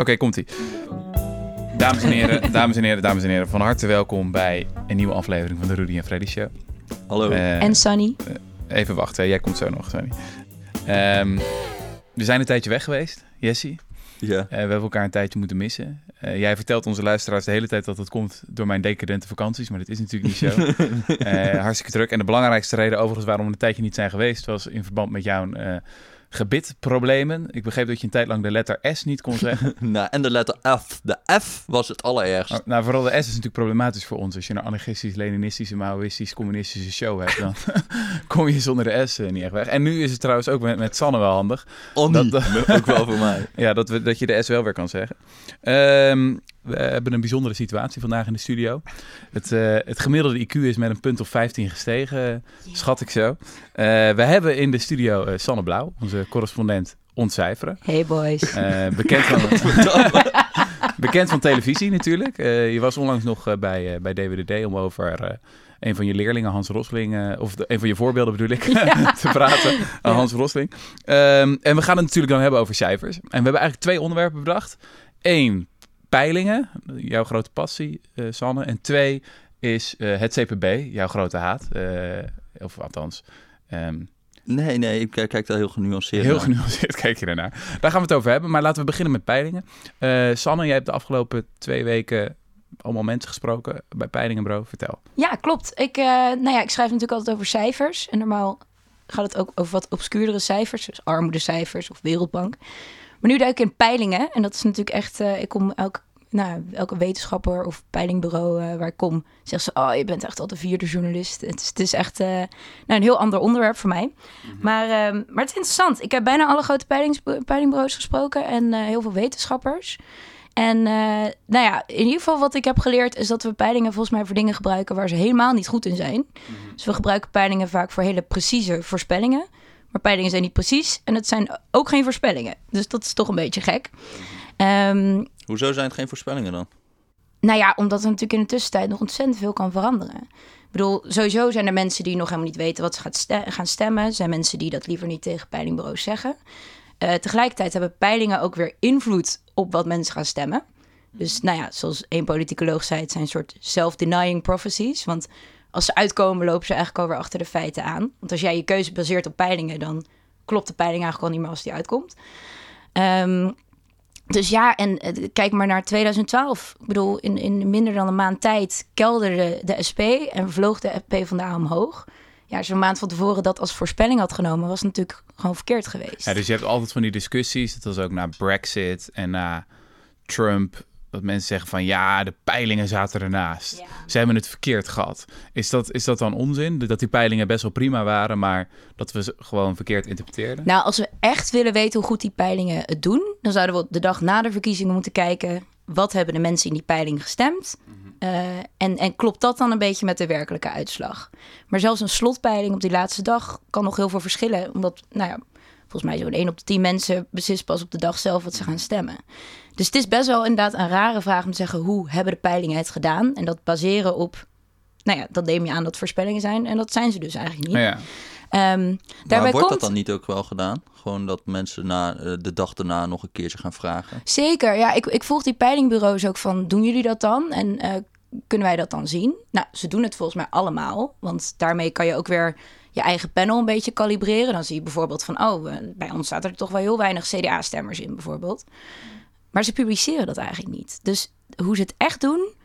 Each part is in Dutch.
Oké, komt-ie. Dames en heren, dames en heren, dames en heren. Van harte welkom bij een nieuwe aflevering van de Rudy en Freddy Show. Hallo. Eh, En Sunny. Even wachten, hè. jij komt zo nog, Sunny. Ehm, we zijn een tijdje weg geweest, Jessie. ja. Eh, we hebben elkaar een tijdje moeten missen. Eh, jij vertelt onze luisteraars de hele tijd dat het komt door mijn decadente vakanties, maar dat is natuurlijk niet zo. Eh, hartstikke druk. En de belangrijkste reden overigens waarom we een tijdje niet zijn geweest, was in verband met jouw eh gebitproblemen. Ik begreep dat je een tijd lang de letter S niet kon zeggen. nou, en de letter F. De F was het allerergst. Oh, nou, vooral de S is natuurlijk problematisch voor ons. Als je een anarchistisch, leninistische, maoïstisch, communistische show hebt, dan kom je zonder de S eh, niet echt weg. En nu is het trouwens ook met, met Sanne wel handig. Oh, dat- ook wel voor mij. Ja, dat, we, dat je de S wel weer kan zeggen. Ehm, we hebben een bijzondere situatie vandaag in de studio. Het, eh, het gemiddelde IQ is met een punt of 15 gestegen, schat ik zo. Eh, we hebben in de studio eh, Sanne Blauw, onze correspondent ontcijferen. Hey boys. Bekend, van, bekend van televisie natuurlijk. Je was onlangs nog bij, bij DWDD om over een van je leerlingen, Hans Rosling, of de, een van je voorbeelden bedoel ik, te praten. Ja. Hans Rosling. Ehm, en we gaan het natuurlijk dan hebben over cijfers. En we hebben eigenlijk twee onderwerpen bedacht. Eén, peilingen, jouw grote passie, eh, Sanne. En twee is eh, het CPB, jouw grote haat. Eh, of althans... ehm, Nee, nee, ik kijk, kijk daar heel genuanceerd Heel naar. genuanceerd kijk je daarnaar. Daar gaan we het over hebben. Maar laten we beginnen met peilingen. Eh, Sanne, jij hebt de afgelopen twee weken allemaal mensen gesproken bij Peilingen Bro. Vertel. Ja, klopt. Ik, eh, nou ja, ik schrijf natuurlijk altijd over cijfers. En normaal gaat het ook over wat obscuurdere cijfers. Dus armoedecijfers of Wereldbank. Maar nu duik ik in peilingen. En dat is natuurlijk echt... eh, ik kom elk, nou, elke wetenschapper of peilingbureau eh, waar ik kom... zegt ze, oh, je bent echt al de vierde journalist. Het is, het is echt eh, nou, een heel ander onderwerp voor mij. maar, ehm, maar het is interessant. Ik heb bijna alle grote peilingbureaus gesproken. En heel veel wetenschappers. En nou ja, in ieder geval wat ik heb geleerd is dat we peilingen volgens mij voor dingen gebruiken waar ze helemaal niet goed in zijn. Dus we gebruiken peilingen vaak voor hele precieze voorspellingen. Maar peilingen zijn niet precies en het zijn ook geen voorspellingen. Dus dat is toch een beetje gek. Ehm, Hoezo zijn het geen voorspellingen dan? nou ja, omdat er natuurlijk in de tussentijd nog ontzettend veel kan veranderen. Ik bedoel, sowieso zijn er mensen die nog helemaal niet weten wat ze gaat ste- gaan stemmen. Er zijn mensen die dat liever niet tegen peilingbureaus zeggen. Eh, tegelijkertijd hebben peilingen ook weer invloed op wat mensen gaan stemmen. Dus nou ja, zoals één politicoloog zei, het zijn een soort self-denying prophecies. Want als ze uitkomen, lopen ze eigenlijk alweer achter de feiten aan. Want als jij je keuze baseert op peilingen, dan klopt de peiling eigenlijk al niet meer als die uitkomt. Ehm, dus ja, en eh, kijk maar naar 2012. Ik bedoel, in, in minder dan een maand tijd kelderde de SP en vloog de PvdA omhoog. Ja, als je een maand van tevoren dat als voorspelling had genomen, was het natuurlijk gewoon verkeerd geweest. Ja, dus je hebt altijd van die discussies. Dat was ook na Brexit en na Trump. Dat mensen zeggen van ja, de peilingen zaten ernaast. Ja. Ze hebben het verkeerd gehad. Is dat, is dat dan onzin? Dat die peilingen best wel prima waren, maar dat we ze gewoon verkeerd interpreteerden? Nou, als we echt willen weten hoe goed die peilingen het doen, dan zouden we de dag na de verkiezingen moeten kijken. Wat hebben de mensen in die peiling gestemd? Eh, en, en klopt dat dan een beetje met de werkelijke uitslag? Maar zelfs een slotpeiling op die laatste dag kan nog heel veel verschillen. Omdat, nou ja, volgens mij zo'n 1 op de 10 mensen beslist pas op de dag zelf wat ze gaan stemmen. Dus het is best wel inderdaad een rare vraag om te zeggen... hoe hebben de peilingen het gedaan? En dat baseren op... Nou ja, dan neem je aan dat voorspellingen zijn. En dat zijn ze dus eigenlijk niet. Ja. Ehm, Maar daarbij wordt komt... dat dan niet ook wel gedaan? Gewoon dat mensen na, eh, de dag daarna nog een keertje gaan vragen? Zeker, ja. Ik, ik volg die peilingbureaus ook van, doen jullie dat dan? En eh, kunnen wij dat dan zien? Nou, ze doen het volgens mij allemaal. Want daarmee kan je ook weer je eigen panel een beetje kalibreren. Dan zie je bijvoorbeeld van, oh, eh, bij ons staat er toch wel heel weinig CDA-stemmers in bijvoorbeeld. Maar ze publiceren dat eigenlijk niet. Dus hoe ze het echt doen...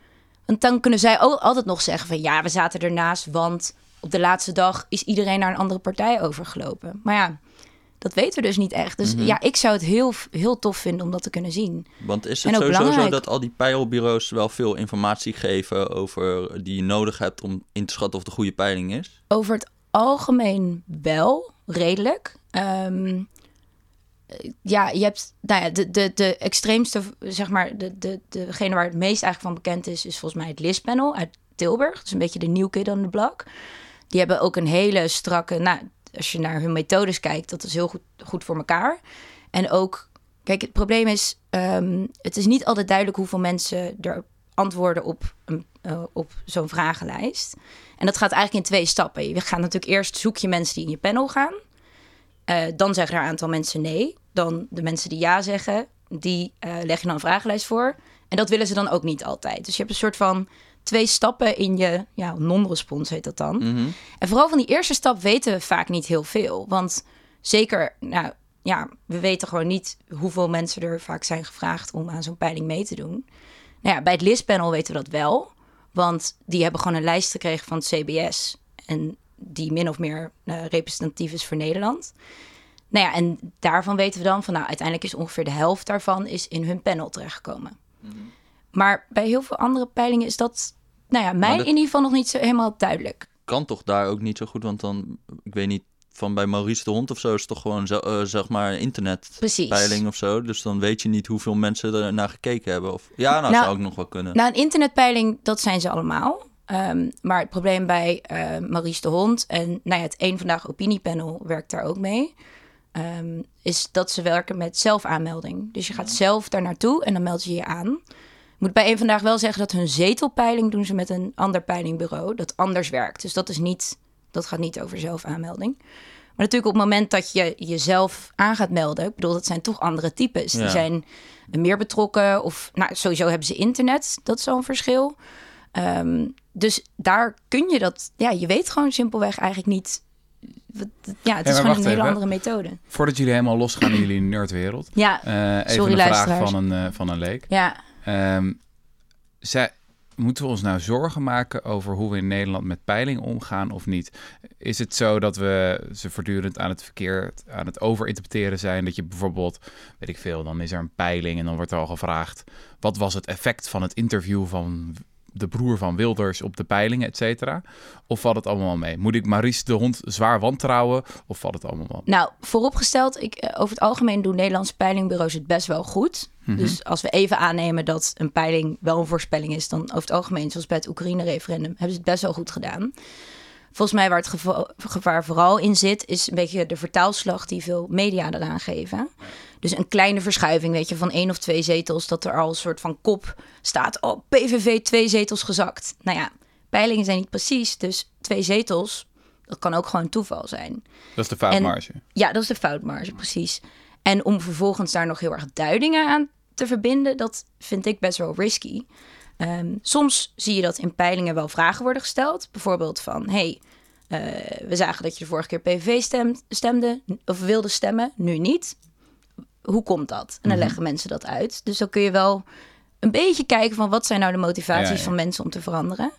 Want dan kunnen zij ook altijd nog zeggen van... ja, we zaten ernaast, want op de laatste dag... is iedereen naar een andere partij overgelopen. Maar ja, dat weten we dus niet echt. Dus ja, ik zou het heel, heel tof vinden om dat te kunnen zien. Want is het sowieso zo dat al die peilbureaus wel veel informatie geven over die je nodig hebt om in te schatten of de goede peiling is? Over het algemeen wel, redelijk. Ehm, eh, ja, je hebt nou ja, de, de, de extreemste, zeg maar, de, de, degene waar het meest eigenlijk van bekend is, is volgens mij het LIS-panel uit Tilburg. Dat is een beetje de new kid on the. Die hebben ook een hele strakke, nou, als je naar hun methodes kijkt, dat is heel goed, goed voor elkaar. En ook, kijk, het probleem is, ehm, het is niet altijd duidelijk hoeveel mensen er antwoorden op, eh, op zo'n vragenlijst. En dat gaat eigenlijk in twee stappen. Je gaat natuurlijk eerst zoek je mensen die in je panel gaan. Eh, dan zeggen er een aantal mensen nee. Dan de mensen die ja zeggen, die eh, leg je dan een vragenlijst voor. En dat willen ze dan ook niet altijd. Dus je hebt een soort van twee stappen in je ja, non-respons heet dat dan. Mhm. En vooral van die eerste stap weten we vaak niet heel veel. Want zeker, nou ja, we weten gewoon niet hoeveel mensen er vaak zijn gevraagd om aan zo'n peiling mee te doen. Nou ja, bij het listpanel weten we dat wel. Want die hebben gewoon een lijst gekregen van het CBS. En die min of meer eh, representatief is voor Nederland. Nou ja, en daarvan weten we dan van, nou, uiteindelijk is ongeveer de helft daarvan is in hun panel terechtgekomen. Maar bij heel veel andere peilingen is dat, nou ja, mij dat- in ieder geval nog niet zo helemaal duidelijk. Kan toch daar ook niet zo goed, want dan, ik weet niet, van bij Maurice de Hond of zo is toch gewoon zo, eh, zeg maar internetpeiling of zo. Dus dan weet je niet hoeveel mensen er naar gekeken hebben. Of, ja, nou, Nou, zou ook nog wel kunnen. Nou, een internetpeiling, dat zijn ze allemaal. Ehm, maar het probleem bij eh Maurice de Hond en nou ja, het Eén Vandaag Opiniepanel werkt daar ook mee. ehm, is dat ze werken met zelfaanmelding. Dus je gaat zelf daar naartoe en dan meld je je aan. Ik moet bij Eén Vandaag wel zeggen dat hun zetelpeiling doen ze met een ander peilingbureau dat anders werkt. Dus dat, is niet, dat gaat niet over zelfaanmelding. Maar natuurlijk op het moment dat je jezelf aan gaat melden, ik bedoel, dat zijn toch andere types. Ja. Die zijn meer betrokken of nou, sowieso hebben ze internet. Dat is al een verschil. Ehm, dus daar kun je dat, ja, je weet gewoon simpelweg eigenlijk niet. wat- Ja, het is gewoon een hele even. andere methode. Voordat jullie helemaal losgaan in jullie nerdwereld. Ja, eh, even Sorry, een vraag van een, eh, van een leek. ja. Ehm, zij, moeten we ons nou zorgen maken over hoe we in Nederland met peiling omgaan of niet? Is het zo dat we ze voortdurend aan het verkeerd, aan het overinterpreteren zijn? Dat je bijvoorbeeld, weet ik veel, dan is er een peiling en dan wordt er al gevraagd... wat was het effect van het interview van de broer van Wilders op de peilingen, et cetera? Of valt het allemaal mee? Moet ik Maurice de Hond zwaar wantrouwen of valt het allemaal wel Nou, vooropgesteld, ik, eh, over het algemeen doen Nederlandse peilingbureaus het best wel goed. Mhm. Dus als we even aannemen dat een peiling wel een voorspelling is, dan over het algemeen, zoals bij het Oekraïne-referendum, hebben ze het best wel goed gedaan. Volgens mij waar het geva- gevaar vooral in zit, is een beetje de vertaalslag die veel media eraan geven. Dus een kleine verschuiving, weet je, van één of twee zetels, dat er al een soort van kop staat. Oh, PVV twee zetels gezakt. Nou ja, peilingen zijn niet precies, dus twee zetels, dat kan ook gewoon toeval zijn. Dat is de foutmarge. Ja, dat is de foutmarge, precies. En om vervolgens daar nog heel erg duidingen aan te verbinden, dat vind ik best wel risky. Ehm, soms zie je dat in peilingen wel vragen worden gesteld. Bijvoorbeeld van, hey, eh, we zagen dat je de vorige keer PVV stemde, of wilde stemmen, nu niet. Hoe komt dat? En dan leggen mensen dat uit. Dus dan kun je wel een beetje kijken van wat zijn nou de motivaties Ja, ja. van mensen om te veranderen.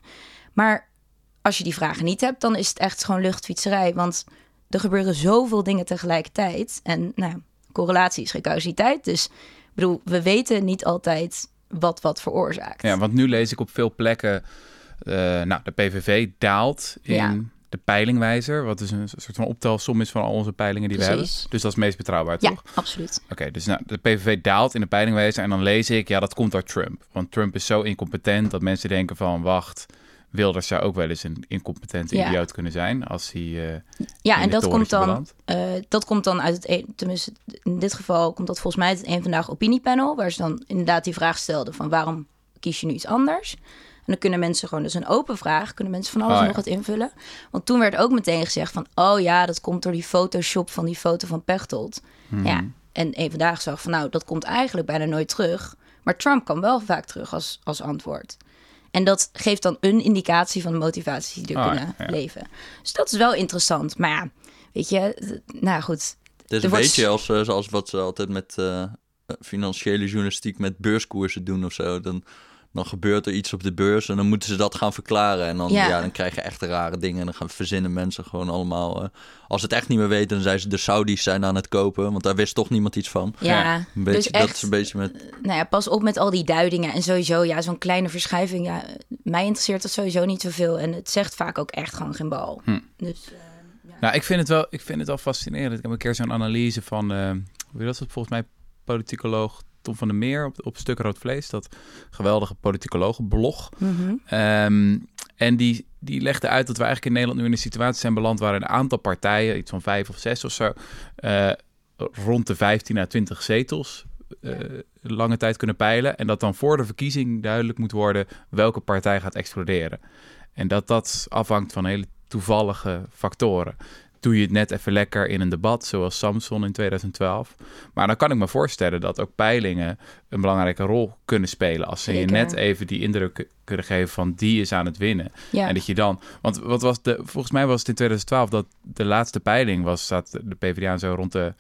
Maar als je die vragen niet hebt, dan is het echt gewoon luchtfietserij. Want er gebeuren zoveel dingen tegelijkertijd. En nou, correlatie is geen causaliteit. Dus ik bedoel, we weten niet altijd wat wat veroorzaakt. Ja, want nu lees ik op veel plekken, eh, nou, de PVV daalt in Ja. de peilingwijzer, wat dus een soort van optelsom is van al onze peilingen die we hebben. Dus dat is het meest betrouwbaar, Ja, toch? absoluut. Oké, dus nou, de PVV daalt in de peilingwijzer en dan lees ik, ja, dat komt door Trump. Want Trump is zo incompetent dat mensen denken van, wacht, Wilders zou ook wel eens een incompetente Ja. idioot kunnen zijn als hij eh, Ja, en dat komt, dan, eh, dat komt dan uit het, een- tenminste in dit geval komt dat volgens mij uit het een vandaag opiniepanel, waar ze dan inderdaad die vraag stelden van waarom kies je nu iets anders? En dan kunnen mensen gewoon, dus een open vraag, kunnen mensen van alles Oh, ja. nog wat invullen. Want toen werd ook meteen gezegd van, oh ja, dat komt door die Photoshop van die foto van Pechtold. Mhm. Ja, en een vandaag zag van, nou, dat komt eigenlijk bijna nooit terug. Maar Trump kan wel vaak terug als, als antwoord. En dat geeft dan een indicatie van de motivaties die er Oh, kunnen ja. leven. Dus dat is wel interessant. Maar ja, weet je, nou goed. Het is Er een wordt- beetje als, eh, zoals wat ze altijd met eh, eh, financiële journalistiek met beurskoersen doen of zo. Dan, dan gebeurt er iets op de beurs en dan moeten ze dat gaan verklaren. En dan, Ja. ja. dan krijg je echt rare dingen. En dan gaan verzinnen mensen gewoon allemaal. eh, als ze het echt niet meer weten, dan zijn ze de Saudis zijn aan het kopen. Want daar wist toch niemand iets van. Ja, Ja, Een beetje, dus echt, Dat is een beetje met... nou ja, pas op met al die duidingen. En sowieso, ja, zo'n kleine verschuiving. Ja, mij interesseert dat sowieso niet zoveel. En het zegt vaak ook echt gewoon geen bal. Hm. Dus Nou, ik vind het wel, ik vind het wel fascinerend. Ik heb een keer zo'n analyse van, eh hoe was het volgens mij, politicoloog Tom van der Meer op, op Stuk Rood Vlees. Dat geweldige politicologenblog. mhm. Ehm, en die, die legde uit dat we eigenlijk in Nederland nu in een situatie zijn beland waar een aantal partijen, iets van vijf of zes of zo, eh, rond de 15 à 20 zetels eh, lange tijd kunnen peilen. En dat dan voor de verkiezing duidelijk moet worden welke partij gaat exploderen. En dat dat afhangt van hele toevallige factoren. Doe je het net even lekker in een debat, zoals Samson in 2012. Maar dan kan ik me voorstellen dat ook peilingen een belangrijke rol kunnen spelen. Als ze je net even die indruk kunnen geven van die is aan het winnen. Ja. En dat je dan, want wat was de, volgens mij was het in 2012 dat de laatste peiling was, staat de PvdA zo rond de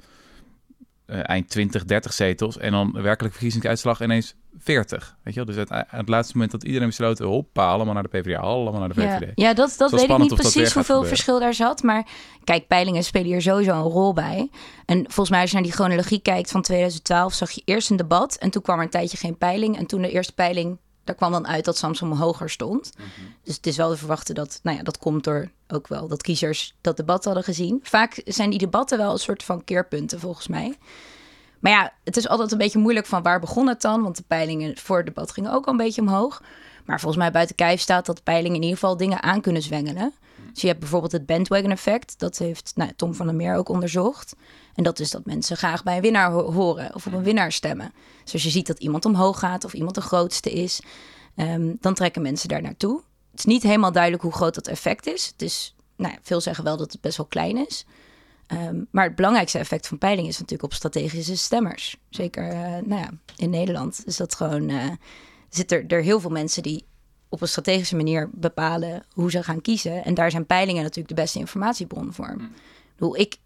eh, eind 20, 30 zetels. En dan werkelijk verkiezingsuitslag ineens 40. Weet je wel? Dus het, aan het laatste moment dat iedereen besloten, hoppa, allemaal naar de PvdA, allemaal naar de VVD. ja dat, dat weet ik niet precies hoeveel verschil daar zat. Maar kijk, peilingen spelen hier sowieso een rol bij. En volgens mij als je naar die chronologie kijkt van 2012... zag je eerst een debat en toen kwam er een tijdje geen peiling. En toen de eerste peiling, daar kwam dan uit dat Samson hoger stond. Dus het is wel te verwachten dat... Nou ja, dat komt door ook wel dat kiezers dat debat hadden gezien. Vaak zijn die debatten wel een soort van keerpunten volgens mij. Maar ja, het is altijd een beetje moeilijk van waar begon het dan? Want de peilingen voor het debat gingen ook al een beetje omhoog. Maar volgens mij buiten kijf staat dat peilingen in ieder geval dingen aan kunnen zwengelen. Dus je hebt bijvoorbeeld het bandwagon effect. Dat heeft nou, Tom van der Meer ook onderzocht. En dat is dat mensen graag bij een winnaar ho- horen of op een winnaar stemmen. Dus als je ziet dat iemand omhoog gaat of iemand de grootste is, ehm, dan trekken mensen daar naartoe. Het is niet helemaal duidelijk hoe groot dat effect is. Ja, veel zeggen wel dat het best wel klein is. Ehm, maar het belangrijkste effect van peiling is natuurlijk op strategische stemmers. Zeker eh, nou ja, in Nederland is dat gewoon. eh zitten er, er heel veel mensen die op een strategische manier bepalen hoe ze gaan kiezen. En daar zijn peilingen natuurlijk de beste informatiebron voor. Ik bedoel, ik,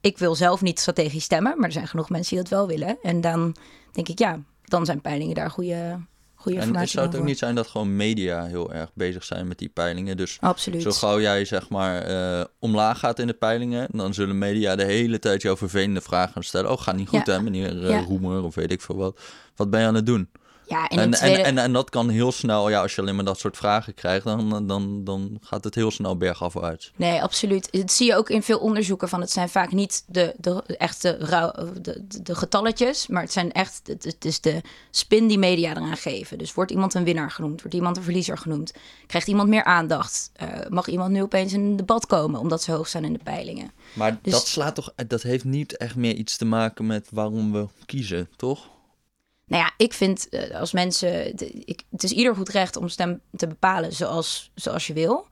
ik wil zelf niet strategisch stemmen, maar er zijn genoeg mensen die dat wel willen. En dan denk ik, ja, dan zijn peilingen daar goede, goede En informatie zou het ook niet zijn dat gewoon media heel erg bezig zijn met die peilingen? Dus Absoluut. zo gauw jij zeg maar eh, omlaag gaat in de peilingen, dan zullen media de hele tijd jou vervelende vragen stellen. Oh, gaat niet goed Ja. hè, meneer eh, Ja. Roemer of weet ik veel wat. Wat ben je aan het doen? Ja, en, En, en, tweede... en, en, dat kan heel snel, ja, als je alleen maar dat soort vragen krijgt, dan, dan, dan gaat het heel snel bergafwaarts. Nee, absoluut. Dat zie je ook in veel onderzoeken van het zijn vaak niet de, de echte rauw, de, de, getalletjes, maar het zijn echt het, het is de spin die media eraan geven. Dus wordt iemand een winnaar genoemd, wordt iemand een verliezer genoemd, krijgt iemand meer aandacht, Eh, mag iemand nu opeens in een debat komen omdat ze hoog staan in de peilingen. Maar Dus- dat slaat toch, dat heeft niet echt meer iets te maken met waarom we kiezen, toch? Nou ja, ik vind eh, als mensen. de- ik, het is ieder goed recht om stem te bepalen zoals, zoals je wil.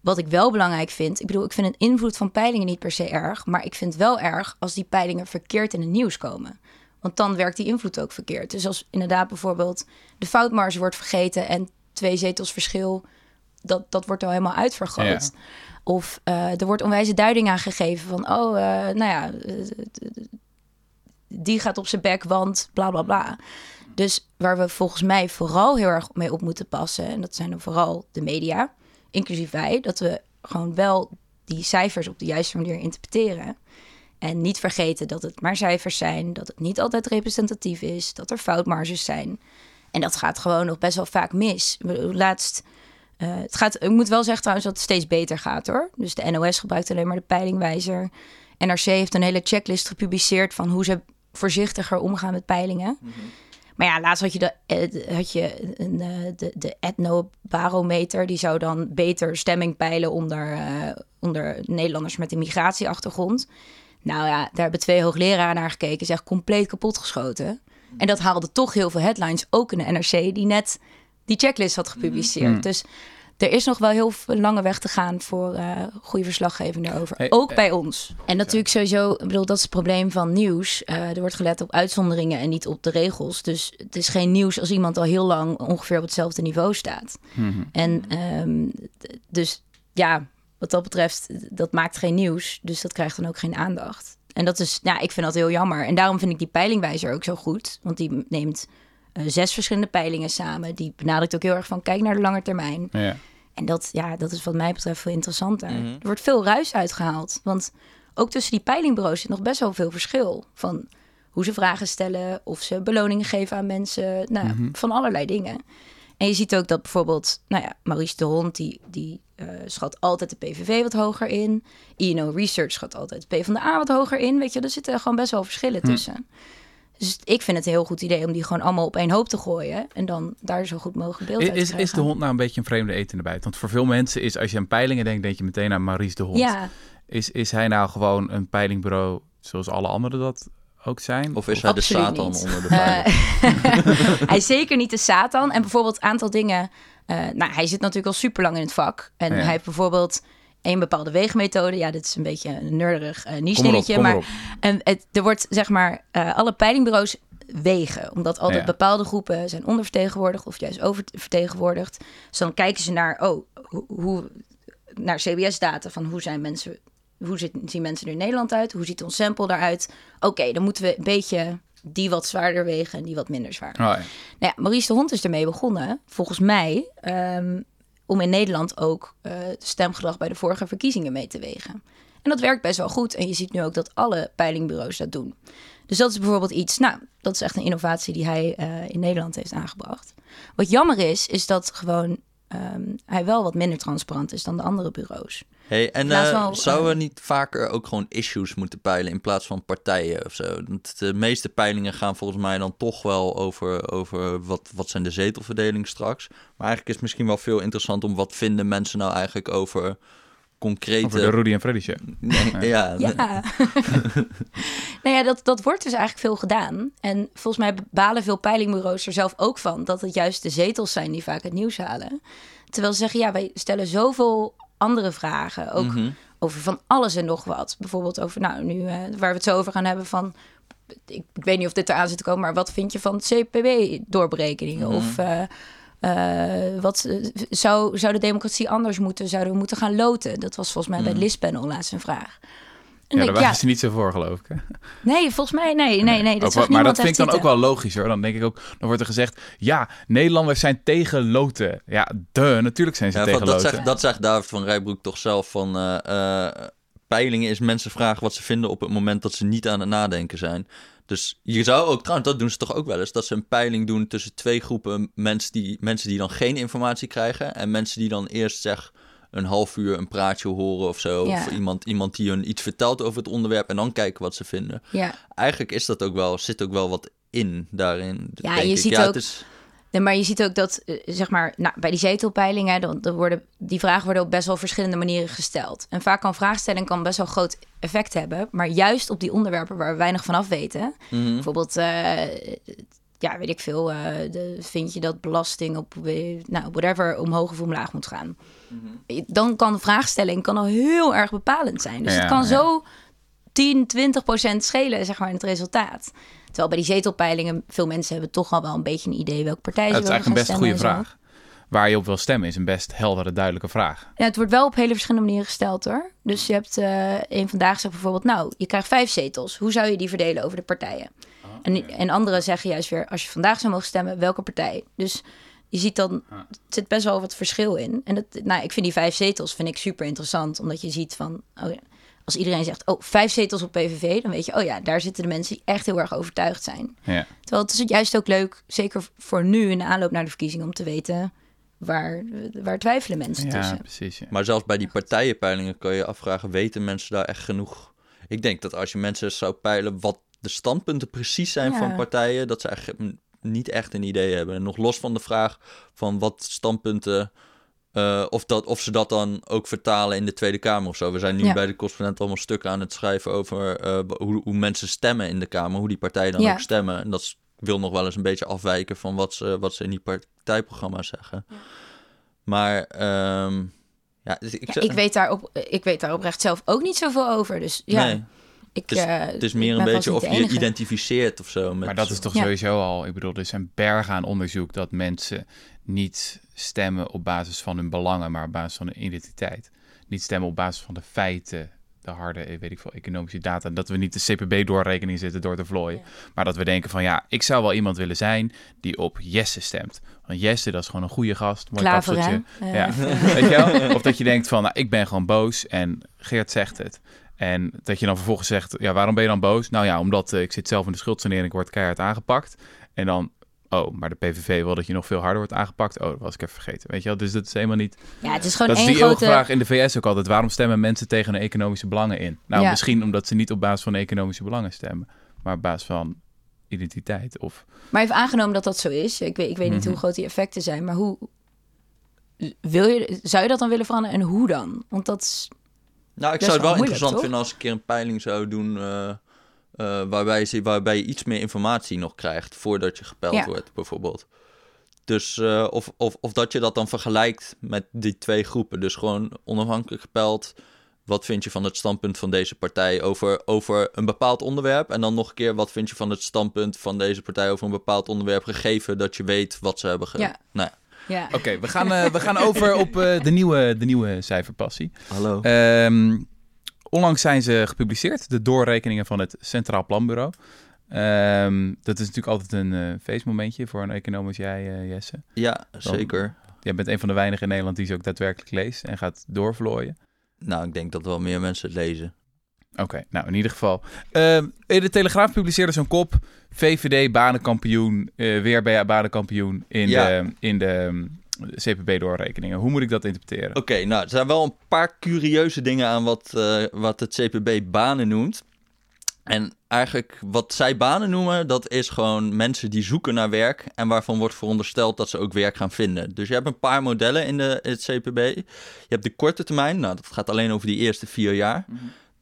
Wat ik wel belangrijk vind. Ik bedoel, ik vind een invloed van peilingen niet per se erg. Maar ik vind het wel erg als die peilingen verkeerd in het nieuws komen. Want dan werkt die invloed ook verkeerd. Dus als inderdaad bijvoorbeeld de foutmarge wordt vergeten en twee zetels verschil. Dat, dat wordt al helemaal uitvergroot. Ja. Of eh, er wordt onwijze duiding aan gegeven van, oh, eh, nou ja, die gaat op zijn bek, want bla bla bla. Dus waar we volgens mij vooral heel erg mee op moeten passen, en dat zijn dan vooral de media, inclusief wij, dat we gewoon wel die cijfers op de juiste manier interpreteren. En niet vergeten dat het maar cijfers zijn, dat het niet altijd representatief is, dat er foutmarges zijn. En dat gaat gewoon nog best wel vaak mis. Laatst, eh, het gaat, ik moet wel zeggen trouwens dat het steeds beter gaat hoor. Dus de NOS gebruikt alleen maar de peilingwijzer. NRC heeft een hele checklist gepubliceerd van hoe ze voorzichtiger omgaan met peilingen. Maar ja, laatst had je, de, eh, had je een, eh, de, de etnobarometer. Die zou dan beter stemming peilen onder, eh, onder Nederlanders met een migratieachtergrond. Nou ja, daar hebben twee hoogleraren naar gekeken. Is echt compleet kapotgeschoten. En dat haalde toch heel veel headlines, ook in de NRC, die net die checklist had gepubliceerd. Mm. Dus er is nog wel heel veel lange weg te gaan voor eh, goede verslaggeving daarover. Hey, ook eh, bij ons. En natuurlijk sowieso, ik bedoel, dat is het probleem van nieuws. Eh, er wordt gelet op uitzonderingen en niet op de regels. Dus het is geen nieuws als iemand al heel lang ongeveer op hetzelfde niveau staat. Mhm. En ehm, dus ja, wat dat betreft, dat maakt geen nieuws. Dus dat krijgt dan ook geen aandacht. En dat is, ja, ik vind dat heel jammer. En daarom vind ik die peilingwijzer ook zo goed. Want die neemt zes verschillende peilingen samen. Die benadrukt ook heel erg van kijk naar de lange termijn. Ja. En dat, ja, dat is wat mij betreft veel interessanter. Mhm. Er wordt veel ruis uitgehaald. Want ook tussen die peilingbureaus zit nog best wel veel verschil. Van hoe ze vragen stellen, of ze beloningen geven aan mensen. Nou, ja, van allerlei dingen. En je ziet ook dat bijvoorbeeld, nou ja, Maurice de Hond, die, die eh, schat altijd de PVV wat hoger in. INO Research schat altijd de PvdA wat hoger in. Weet je, er zitten gewoon best wel verschillen tussen. Dus ik vind het een heel goed idee om die gewoon allemaal op één hoop te gooien. En dan daar zo goed mogelijk beeld uit te Is, is de krijgen. hond nou een beetje een vreemde eten in de bijt? Want voor veel mensen is, als je aan peilingen denkt, denk je meteen aan Maurice de Hond. Ja, Is, is hij nou gewoon een peilingbureau zoals alle anderen dat ook zijn? Of is hij de Satan niet. onder de Eh, pijlen? hij is zeker niet de Satan. En bijvoorbeeld een aantal dingen. eh, nou, hij zit natuurlijk al super lang in het vak. En Ja. hij heeft bijvoorbeeld één bepaalde weegmethode. Ja, dit is een beetje een nerdig uh, erop, niche kom maar en het, er wordt zeg maar eh, alle peilingbureaus wegen, omdat altijd Ja. bepaalde groepen zijn ondervertegenwoordigd of juist oververtegenwoordigd. Dus dan kijken ze naar, oh, hoe, hoe naar CBS-data van hoe zijn mensen, hoe zit, zien mensen er in Nederland uit, hoe ziet ons sample daaruit. Oké, dan moeten we een beetje die wat zwaarder wegen en die wat minder zwaar. Oh, ja. Nou ja, Maurice de Hond is ermee begonnen, volgens mij, ehm, om in Nederland ook eh, stemgedrag bij de vorige verkiezingen mee te wegen. En dat werkt best wel goed. En je ziet nu ook dat alle peilingbureaus dat doen. Dus dat is bijvoorbeeld iets, nou, dat is echt een innovatie die hij eh, in Nederland heeft aangebracht. Wat jammer is, is dat gewoon ehm, hij wel wat minder transparant is dan de andere bureaus. Hey, en eh, van, zouden we niet vaker ook gewoon issues moeten peilen in plaats van partijen of zo? Want de meeste peilingen gaan volgens mij dan toch wel over, over wat, wat zijn de zetelverdeling straks. Maar eigenlijk is het misschien wel veel interessant om wat vinden mensen nou eigenlijk over concrete... Over de Rudy en Freddy show. Nee, ja, Ja. nou ja, dat, dat wordt dus eigenlijk veel gedaan. En volgens mij balen veel peilingbureaus er zelf ook van dat het juist de zetels zijn die vaak het nieuws halen. Terwijl ze zeggen, ja, wij stellen zoveel andere vragen. Ook Mhm. over van alles en nog wat. Bijvoorbeeld over, nou, nu eh, waar we het zo over gaan hebben van. Ik, ik weet niet of dit eraan zit te komen, maar wat vind je van CPB-doorberekeningen? Mhm. Of eh, eh, wat zou, zou de democratie anders moeten? Zouden we moeten gaan loten? Dat was volgens mij bij het LIS-panel laatst een vraag. En Ja, daar waren ze niet zo voor, geloof ik. Hè? Nee, volgens mij, nee, nee, nee. Dat Ook wel- maar dat vind ik dan ook wel logisch hoor. Dan denk ik ook, dan wordt er gezegd, ja, Nederlanders zijn tegen loten. Ja, de, natuurlijk zijn ze Ja, tegen dat, loten. zegt, dat zegt David van Rijbroek toch zelf van... eh, eh, peilingen is mensen vragen wat ze vinden op het moment dat ze niet aan het nadenken zijn. Dus je zou ook, trouwens, dat doen ze toch ook wel eens, dat ze een peiling doen tussen twee groepen mensen die, mensen die dan geen informatie krijgen en mensen die dan eerst zeg een half uur een praatje horen of zo. Ja. Of iemand, iemand die hun iets vertelt over het onderwerp en dan kijken wat ze vinden. Ja, Eigenlijk is dat ook wel, zit ook wel wat in daarin. Ja, denk je ik. ziet ja, ook- Het is, Nee, maar je ziet ook dat, eh, zeg maar, nou, bij die zetelpeilingen, dan, dan worden, die vragen worden op best wel verschillende manieren gesteld. En vaak kan vraagstelling kan best wel groot effect hebben, maar juist op die onderwerpen waar we weinig van af weten. mhm. Bijvoorbeeld, eh, ja, weet ik veel, eh, de, vind je dat belasting op, eh, nou, whatever, omhoog of omlaag moet gaan. Dan kan de vraagstelling kan al heel erg bepalend zijn. Dus Ja, het kan ja. zo 10, 20 procent schelen, zeg maar, in het resultaat. Terwijl bij die zetelpeilingen veel mensen hebben toch al wel een beetje een idee welke partij ze dat is willen eigenlijk een best goede stemmen vraag. Waar je op wil stemmen is een best heldere, duidelijke vraag. Ja, het wordt wel op hele verschillende manieren gesteld hoor. Dus je hebt eh een vandaag zegt bijvoorbeeld, nou, je krijgt vijf zetels. Hoe zou je die verdelen over de partijen? En, en anderen zeggen juist weer, als je vandaag zou mogen stemmen, welke partij? Dus je ziet dan, er zit best wel wat verschil in. En dat, nou, ik vind die vijf zetels vind ik super interessant, omdat je ziet van, oh ja, als iedereen zegt, oh, vijf zetels op PVV, dan weet je, oh ja, daar zitten de mensen die echt heel erg overtuigd zijn. Ja. Terwijl het is juist ook leuk, zeker voor nu in de aanloop naar de verkiezingen, om te weten waar, waar twijfelen mensen Ja, tussen. precies. Ja. Maar zelfs bij die partijenpeilingen kan je afvragen, weten mensen daar echt genoeg? Ik denk dat als je mensen zou peilen wat de standpunten precies zijn Ja. van partijen, dat ze eigenlijk niet echt een idee hebben. En nog los van de vraag van wat standpunten, eh, of, dat, of ze dat dan ook vertalen in de Tweede Kamer of zo. We zijn nu Ja. bij de correspondent allemaal stukken aan het schrijven over eh, hoe, hoe mensen stemmen in de Kamer, hoe die partijen dan Ja. ook stemmen. En dat wil nog wel eens een beetje afwijken van wat ze, wat ze in die partijprogramma's zeggen. Maar ehm, ja, dus ik, zeg- ik, weet daar op, ik weet daar oprecht zelf ook niet zoveel over. Dus ja, Nee, ik, het is, eh, het is ik meer een beetje of je identificeert of zo. Met Maar dat is toch Ja. sowieso al, ik bedoel, er zijn bergen aan onderzoek dat mensen niet stemmen op basis van hun belangen, maar op basis van hun identiteit. Niet stemmen op basis van de feiten, de harde, eh, weet ik veel, economische data. Dat we niet de CPB-doorrekening zitten door te vlooien. Maar dat we denken van, ja, ik zou wel iemand willen zijn die op Jesse stemt. Want Jesse, dat is gewoon een goede gast. Mooi Klaver, hè? kapseltje. Eh, Ja, weet je wel? Of dat je denkt van, nou, ik ben gewoon boos en Geert zegt het. En dat je dan vervolgens zegt, ja, waarom ben je dan boos? Nou ja, omdat eh, ik zit zelf in de schuldsanering, ik word keihard aangepakt. En dan, oh, maar de PVV wil dat je nog veel harder wordt aangepakt. Oh, dat was ik even vergeten, weet je wel? Dus dat is helemaal niet... ja, het is gewoon dat is die grote... vraag in de VS ook altijd. Waarom stemmen mensen tegen hun economische belangen in? Nou, Ja. misschien omdat ze niet op basis van economische belangen stemmen. Maar op basis van identiteit of... Maar even aangenomen dat dat zo is. Ik weet, ik weet niet Mhm. hoe groot die effecten zijn, maar hoe... Wil je, zou je dat dan willen veranderen en hoe dan? Want dat is... Nou, ik zou het wel interessant toch? vinden als ik een keer een peiling zou doen. eh, eh, waarbij, ze, waarbij je iets meer informatie nog krijgt voordat je gepeld Ja. wordt, bijvoorbeeld. Dus uh, of, of, of dat je dat dan vergelijkt met die twee groepen. Dus gewoon onafhankelijk gepeld. Wat vind je van het standpunt van deze partij over, over een bepaald onderwerp? En dan nog een keer, wat vind je van het standpunt van deze partij over een bepaald onderwerp? Gegeven dat je weet wat ze hebben gedaan. Ja. Nou, Ja. Oké, we, gaan, eh, we gaan over op eh, de, nieuwe, de nieuwe cijferpassie. hallo. Ehm, onlangs zijn ze gepubliceerd, de doorrekeningen van het Centraal Planbureau. Ehm, dat is natuurlijk altijd een eh, feestmomentje voor een econoom als jij, Jesse. ja, zeker. Jij bent een van de weinigen in Nederland die ze ook daadwerkelijk leest en gaat doorvlooien. Nou, ik denk dat wel meer mensen het lezen. Oké, nou in ieder geval. Ehm, de Telegraaf publiceerde zo'n kop. VVD banenkampioen, eh, weer bij banenkampioen in Ja. de, in de ehm, CPB-doorrekeningen. Hoe moet ik dat interpreteren? Oké, nou, er zijn wel een paar curieuze dingen aan wat, eh, wat het CPB banen noemt. En eigenlijk wat zij banen noemen, dat is gewoon mensen die zoeken naar werk en waarvan wordt verondersteld dat ze ook werk gaan vinden. Dus je hebt een paar modellen in, de, in het CPB. Je hebt de korte termijn, nou dat gaat alleen over die eerste vier jaar.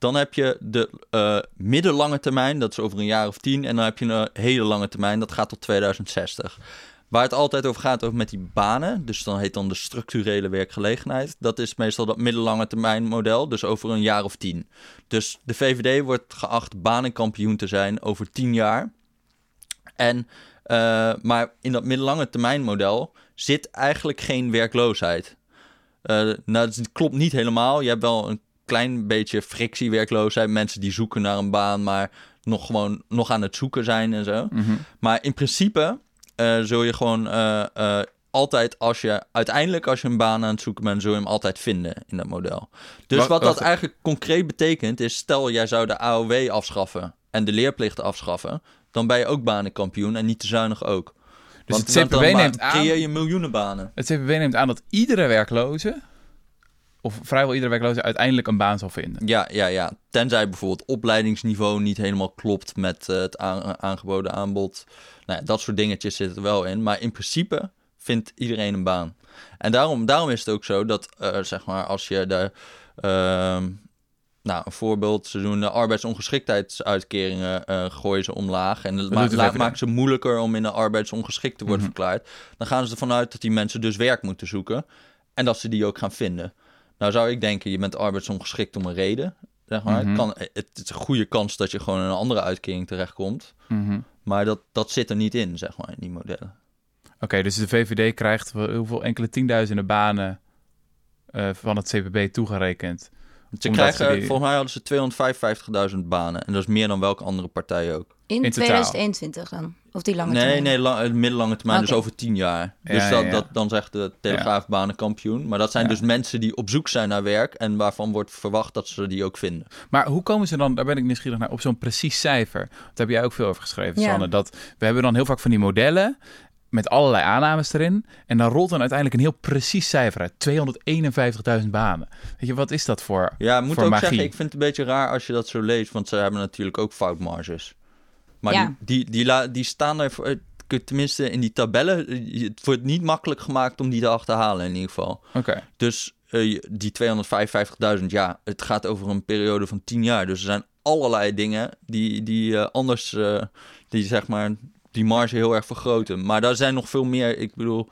Dan heb je de eh, middellange termijn, dat is over een jaar of tien. En dan heb je een hele lange termijn, dat gaat tot 2060. Waar het altijd over gaat, over met die banen, dus dan heet dan de structurele werkgelegenheid. Dat is meestal dat middellange termijn model, dus over een jaar of tien. Dus de VVD wordt geacht banenkampioen te zijn over tien jaar. En, eh, maar in dat middellange termijn model zit eigenlijk geen werkloosheid. Eh, nou, dat klopt niet helemaal. Je hebt wel een klein beetje frictiewerkloosheid. Mensen die zoeken naar een baan, maar nog gewoon nog aan het zoeken zijn en zo. Mhm. Maar in principe eh, zul je gewoon eh, eh, altijd als je uiteindelijk als je een baan aan het zoeken bent, zul je hem altijd vinden in dat model. Dus Wacht, wat dat wacht. eigenlijk concreet betekent is, stel jij zou de AOW afschaffen en de leerplicht afschaffen, dan ben je ook banenkampioen en niet te zuinig ook. Dus Want het CPB ma- neemt aan- creëer je miljoenen banen. Het CPB neemt aan dat iedere werkloze, of vrijwel iedere werkloze, uiteindelijk een baan zal vinden. Ja, ja, ja. Tenzij bijvoorbeeld opleidingsniveau niet helemaal klopt met eh, het aan- aangeboden aanbod. Nou, ja, dat soort dingetjes zitten er wel in. Maar in principe vindt iedereen een baan. En daarom, daarom is het ook zo dat, eh, zeg maar, als je de... ehm, nou, een voorbeeld, ze doen de arbeidsongeschiktheidsuitkeringen, eh gooien ze omlaag. En ma- maken ze moeilijker om in de arbeidsongeschikt te worden Mhm. verklaard. Dan gaan ze ervan uit dat die mensen dus werk moeten zoeken. En dat ze die ook gaan vinden. Nou zou ik denken, je bent arbeidsongeschikt om een reden. Zeg maar. Mhm. het, kan, het is een goede kans dat je gewoon in een andere uitkering terechtkomt. Mhm. Maar dat, dat zit er niet in, zeg maar, in die modellen. Oké, dus de VVD krijgt hoeveel enkele tienduizenden banen eh, van het CPB toegerekend. Ze krijgen, ze die- volgens mij hadden ze 255.000 banen. En dat is meer dan welke andere partij ook. In, In totaal. 2021 dan? Of die lange nee, termijn? nee, lang, eh, middellange termijn, Oké. dus over 10 jaar. Dus dat, ja. Dat, dan zegt de Telegraaf banenkampioen. Maar dat zijn Ja. dus mensen die op zoek zijn naar werk... en waarvan wordt verwacht dat ze die ook vinden. Maar hoe komen ze dan, daar ben ik nieuwsgierig naar, op zo'n precies cijfer? Daar heb jij ook veel over geschreven, Ja. Sanne. Dat, we hebben dan heel vaak van die modellen met allerlei aannames erin. En dan rolt dan uiteindelijk een heel precies cijfer uit. 251.000 banen. Weet je, wat is dat voor, Ja, ik moet voor ook magie? zeggen, ik vind het een beetje raar als je dat zo leest... want ze hebben natuurlijk ook foutmarges. Maar Ja. die, die, die, staan er, voor, eh, tenminste in die tabellen... eh, het wordt niet makkelijk gemaakt om die te achterhalen in ieder geval. Oké. Dus eh, die 255.000, ja, het gaat over een periode van 10 jaar. Dus er zijn allerlei dingen die, die eh, anders, eh, die zeg maar, die marge heel erg vergroten. Maar daar zijn nog veel meer, ik bedoel...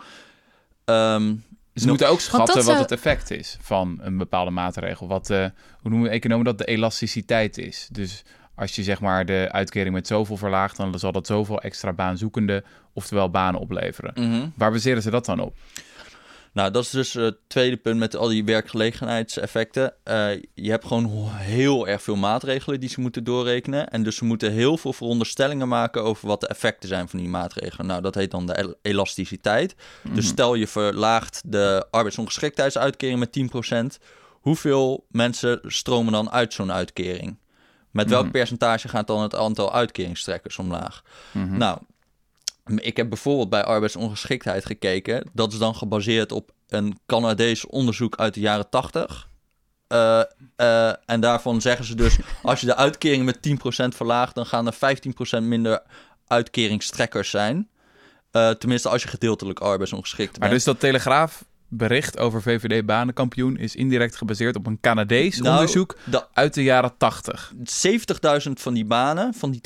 ehm, Ze nog- moeten ook schatten wat zou- het effect is van een bepaalde maatregel. Wat, eh, hoe noemen we economen dat? De elasticiteit is. Dus als je zeg maar de uitkering met zoveel verlaagt, dan zal dat zoveel extra baanzoekende, oftewel banen opleveren. mhm. Waar baseren ze dat dan op? Nou, dat is dus het tweede punt met al die werkgelegenheidseffecten. Eh, je hebt gewoon heel erg veel maatregelen die ze moeten doorrekenen. En dus ze moeten heel veel veronderstellingen maken over wat de effecten zijn van die maatregelen. Nou, dat heet dan de el- elasticiteit. Dus stel je verlaagt de arbeidsongeschiktheidsuitkering met 10%. Hoeveel mensen stromen dan uit zo'n uitkering? Met welk Mhm. percentage gaat dan het aantal uitkeringstrekkers omlaag? Mhm. Nou, ik heb bijvoorbeeld bij arbeidsongeschiktheid gekeken. Dat is dan gebaseerd op een Canadees onderzoek uit de jaren 80. Eh, eh, en daarvan zeggen ze dus, als je de uitkering met 10% verlaagt, dan gaan er 15% minder uitkeringstrekkers zijn. Eh, tenminste, als je gedeeltelijk arbeidsongeschikt Maar bent. dus dat Telegraaf bericht over VVD-banenkampioen is indirect gebaseerd op een Canadees Nou, onderzoek da- uit de jaren 80. 70.000 van die banen, van die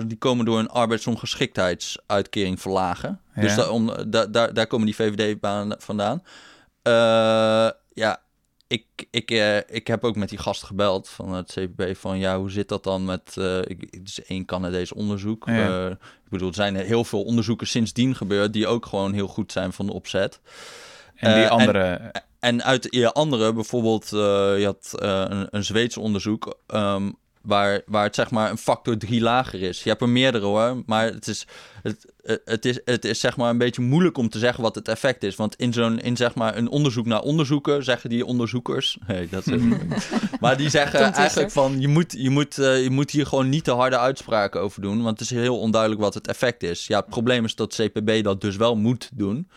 255.000, die komen door een arbeidsongeschiktheidsuitkering verlagen. Ja. Dus daar, om, da- daar, daar komen die VVD-banen vandaan. Eh, ja, ik, ik, eh, ik heb ook met die gast gebeld van het CPB van ja, hoe zit dat dan met, ik, het is één Canadees onderzoek. Ja. Ik bedoel, er zijn heel veel onderzoeken sindsdien gebeurd die ook gewoon heel goed zijn van de opzet. En die Eh, andere... En uit je andere, bijvoorbeeld, eh, je had eh, een, een Zweedse onderzoek. ehm, waar, waar het zeg maar een factor drie lager is. Je hebt er meerdere hoor, maar het is, het, het- is, het is zeg maar een beetje moeilijk om te zeggen wat het effect is. Want in zo'n in zeg maar een onderzoek naar onderzoeken zeggen die onderzoekers. Hey, dat is, maar die zeggen eigenlijk van je moet, je, moet, eh, je moet hier gewoon niet te harde uitspraken over doen. Want het is heel onduidelijk wat het effect is. Ja, het probleem is dat CPB dat dus wel moet doen.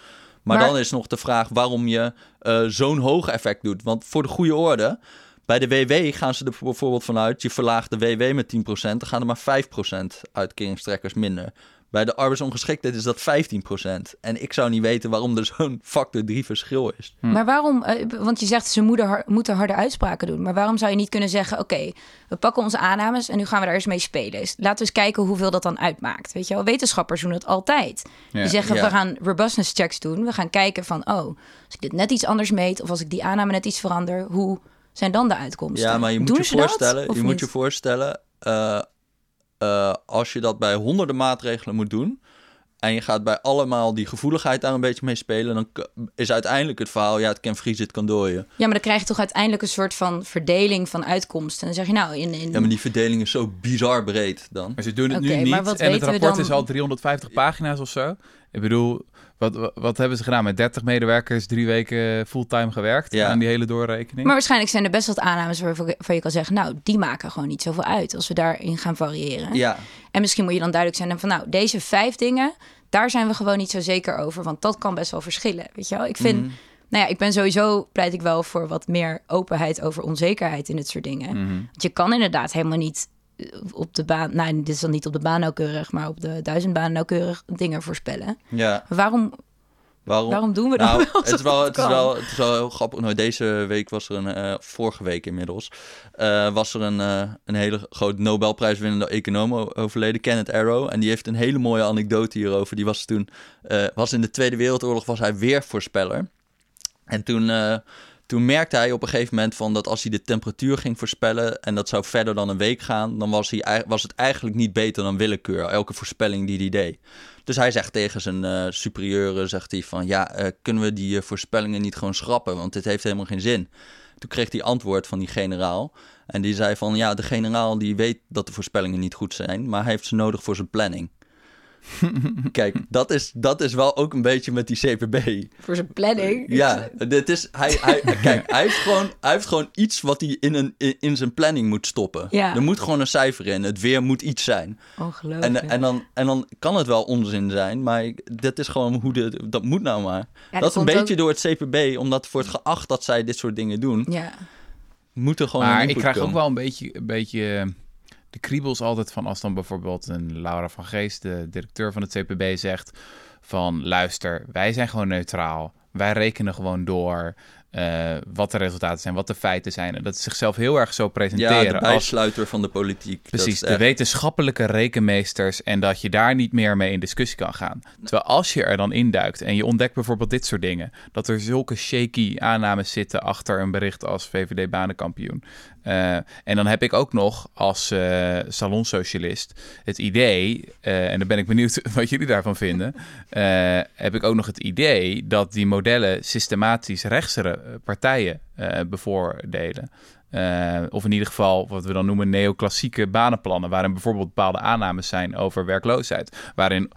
Maar, Maar- dan is nog de vraag waarom je eh, zo'n hoog effect doet. Want voor de goede orde, bij de WW gaan ze er bijvoorbeeld vanuit... je verlaagt de WW met 10%, dan gaan er maar 5% uitkeringstrekkers minder. Bij de arbeidsongeschiktheid is dat 15%. En ik zou niet weten waarom er zo'n factor 3 verschil is. Hm. Maar waarom, eh, want je zegt ze moeten, har- moeten harde uitspraken doen. Maar waarom zou je niet kunnen zeggen: Oké, we pakken onze aannames en nu gaan we daar eens mee spelen. Dus laten we eens kijken hoeveel dat dan uitmaakt. Weet je wel, wetenschappers doen het altijd. Ja. Die zeggen: Ja. We gaan robustness checks doen. We gaan kijken van: Oh, als ik dit net iets anders meet of als ik die aanname net iets verander, hoe zijn dan de uitkomsten? Ja, maar je moet Doen je dat, voorstellen, je moet niet? je voorstellen eh, eh, als je dat bij honderden maatregelen moet doen en je gaat bij allemaal die gevoeligheid daar een beetje mee spelen, dan is uiteindelijk het verhaal, ja, het kan vriezen, het kan dooien. Ja, maar dan krijg je toch uiteindelijk een soort van verdeling van uitkomsten. En dan zeg je nou, in, in Ja, maar die verdeling is zo bizar breed dan. Maar ze doen het nu niet. en het rapport dan- is al 350 pagina's of zo. Ik bedoel, wat, wat, hebben ze gedaan? Met 30 medewerkers drie weken fulltime gewerkt Ja. aan die hele doorrekening? Maar waarschijnlijk zijn er best wat aannames waarvan je kan zeggen... nou, die maken gewoon niet zoveel uit als we daarin gaan variëren. Ja, En misschien moet je dan duidelijk zijn van... nou, deze vijf dingen, daar zijn we gewoon niet zo zeker over. Want dat kan best wel verschillen, weet je wel? Ik vind... Mhm. Nou ja, ik ben sowieso, pleit ik wel voor wat meer openheid over onzekerheid in dit soort dingen. Mhm. Want je kan inderdaad helemaal niet op de baan... Nou, dit is dan niet op de baan nauwkeurig... maar op de duizend baan nauwkeurig dingen voorspellen. ja. Waarom, Waarom? waarom doen we dat Nou, wel het is wel, dat het is wel, het is wel heel grappig. Nou, deze week was er een, eh, vorige week inmiddels, eh, was er een, eh, een hele grote Nobelprijswinnende econoom overleden, Kenneth Arrow. En die heeft een hele mooie anekdote hierover. Die was toen, eh, was in de Tweede Wereldoorlog, was hij weervoorspeller. En toen, eh, toen merkte hij op een gegeven moment van dat als hij de temperatuur ging voorspellen en dat zou verder dan een week gaan, dan was, hij, was het eigenlijk niet beter dan willekeur, elke voorspelling die hij deed. Dus hij zegt tegen zijn eh superieuren, zegt hij van ja, eh, kunnen we die eh, voorspellingen niet gewoon schrappen, want dit heeft helemaal geen zin. Toen kreeg hij antwoord van die generaal en die zei van ja, de generaal die weet dat de voorspellingen niet goed zijn, maar hij heeft ze nodig voor zijn planning. Kijk, dat is, dat is wel ook een beetje met die CPB. Voor zijn planning. Ja, dit is, hij, hij, kijk, hij heeft, gewoon, hij heeft gewoon iets wat hij in, een, in, zijn planning moet stoppen. Ja. Er moet gewoon een cijfer in. Het weer moet iets zijn. Ongelooflijk. En, en, dan, en dan kan het wel onzin zijn, maar dat is gewoon hoe de, dat moet nou maar. Ja, dat is een beetje ook- door het CPB, omdat het wordt geacht dat zij dit soort dingen doen, Ja. moet er gewoon maar een ik krijg ook wel een beetje, een beetje eh, de kriebels altijd van als dan bijvoorbeeld een Laura van Geest, de directeur van het CPB, zegt van luister, wij zijn gewoon neutraal. Wij rekenen gewoon door eh, wat de resultaten zijn, wat de feiten zijn. En dat ze zichzelf heel erg zo presenteren Ja, de als bijsluiter van de politiek. Precies, is de echt- wetenschappelijke rekenmeesters en dat je daar niet meer mee in discussie kan gaan. Terwijl als je er dan induikt en je ontdekt bijvoorbeeld dit soort dingen, dat er zulke shaky aannames zitten achter een bericht als VVD Eh, en dan heb ik ook nog als eh salonsocialist het idee, eh, en dan ben ik benieuwd wat jullie daarvan vinden, heb ik ook nog het idee dat die modellen systematisch rechtsere partijen bevoordelen. Of in ieder geval wat we dan noemen neoclassieke banenplannen, waarin bijvoorbeeld bepaalde aannames zijn over werkloosheid. Waarin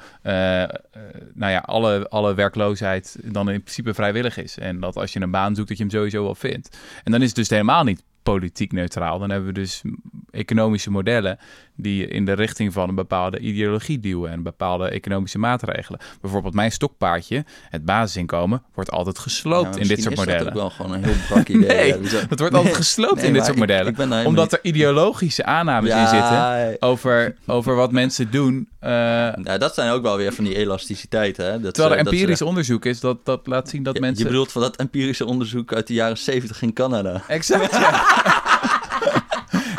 nou ja, alle, alle werkloosheid dan in principe vrijwillig is. En dat als je een baan zoekt, dat je hem sowieso wel vindt. En dan is het dus helemaal niet politiek neutraal. Dan hebben we dus economische modellen die in de richting van een bepaalde ideologie duwen en bepaalde economische maatregelen. Bijvoorbeeld mijn stokpaardje, het basisinkomen, wordt altijd gesloopt Ja, in dit soort is modellen. dat ook wel gewoon een heel brak idee. Nee, wordt altijd gesloopt nee, in dit soort ik- modellen. ik helemaal omdat er ideologische aannames in zitten over, over wat mensen doen. Nou, dat zijn ook wel weer van die elasticiteiten. Hè? Dat, terwijl er eh, dat empirisch onderzoek is dat, dat laat zien dat mensen... Je bedoelt van dat empirische onderzoek uit de jaren 70 in Canada. Exact, ja.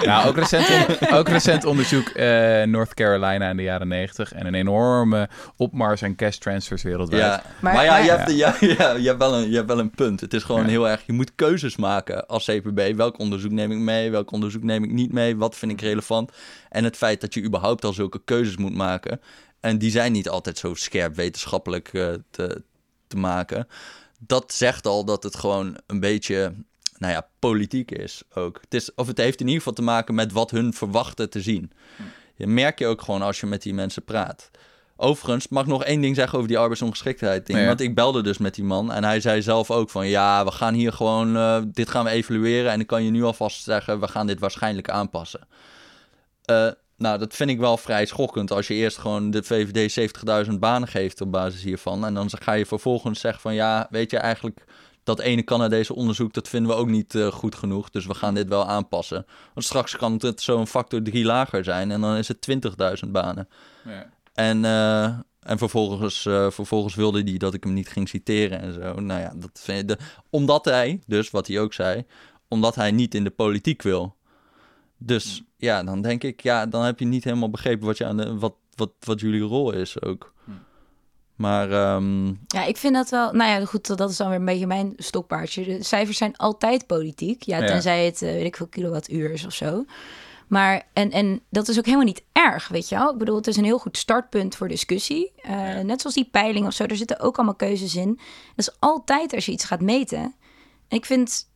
ja, ook recent, on- ook recent onderzoek eh North Carolina in de jaren 90 en een enorme opmars aan cash transfers wereldwijd. Ja, Maar- maar, ja, maar- je, hebt, ja, ja, je, hebt wel een, je hebt wel een punt. Het is gewoon Ja. heel erg, je moet keuzes maken als CPB. Welk onderzoek neem ik mee, welk onderzoek neem ik niet mee, wat vind ik relevant. En het feit dat je überhaupt al zulke keuzes moet maken. En die zijn niet altijd zo scherp wetenschappelijk eh, te, te maken. Dat zegt al dat het gewoon een beetje, nou ja, politiek is ook. Het is, of het heeft in ieder geval te maken met wat hun verwachten te zien. Je merk je ook gewoon als je met die mensen praat. Overigens, mag ik nog één ding zeggen over die arbeidsongeschiktheid ding. Ja. Want ik belde dus met die man en hij zei zelf ook van... ja, we gaan hier gewoon, eh, dit gaan we evalueren... en ik kan je nu alvast zeggen, we gaan dit waarschijnlijk aanpassen. Eh, nou, dat vind ik wel vrij schokkend als je eerst gewoon de VVD 70.000 banen geeft op basis hiervan. En dan ga je vervolgens zeggen van ja, weet je eigenlijk dat ene Canadese onderzoek, dat vinden we ook niet eh, goed genoeg. Dus we gaan dit wel aanpassen. Want straks kan het zo'n factor 3 lager zijn en dan is het 20.000 banen. Ja. En, eh, en vervolgens, eh, vervolgens wilde hij dat ik hem niet ging citeren en zo. Nou ja, dat vind de, omdat hij, dus wat hij ook zei, omdat hij niet in de politiek wil. Dus ja, dan denk ik, ja, dan heb je niet helemaal begrepen wat, je aan de, wat, wat, wat jullie rol is ook. Maar ehm, Ja, ik vind dat wel. Nou ja, goed, dat is dan weer een beetje mijn stokpaardje. De cijfers zijn altijd politiek. Ja, Ja. tenzij het, eh, weet ik veel, kilowattuur is of zo. Maar, en, en dat is ook helemaal niet erg, weet je wel. Ik bedoel, het is een heel goed startpunt voor discussie. Eh, Net zoals die peiling of zo, er zitten ook allemaal keuzes in. Dat is altijd als je iets gaat meten. En ik vind...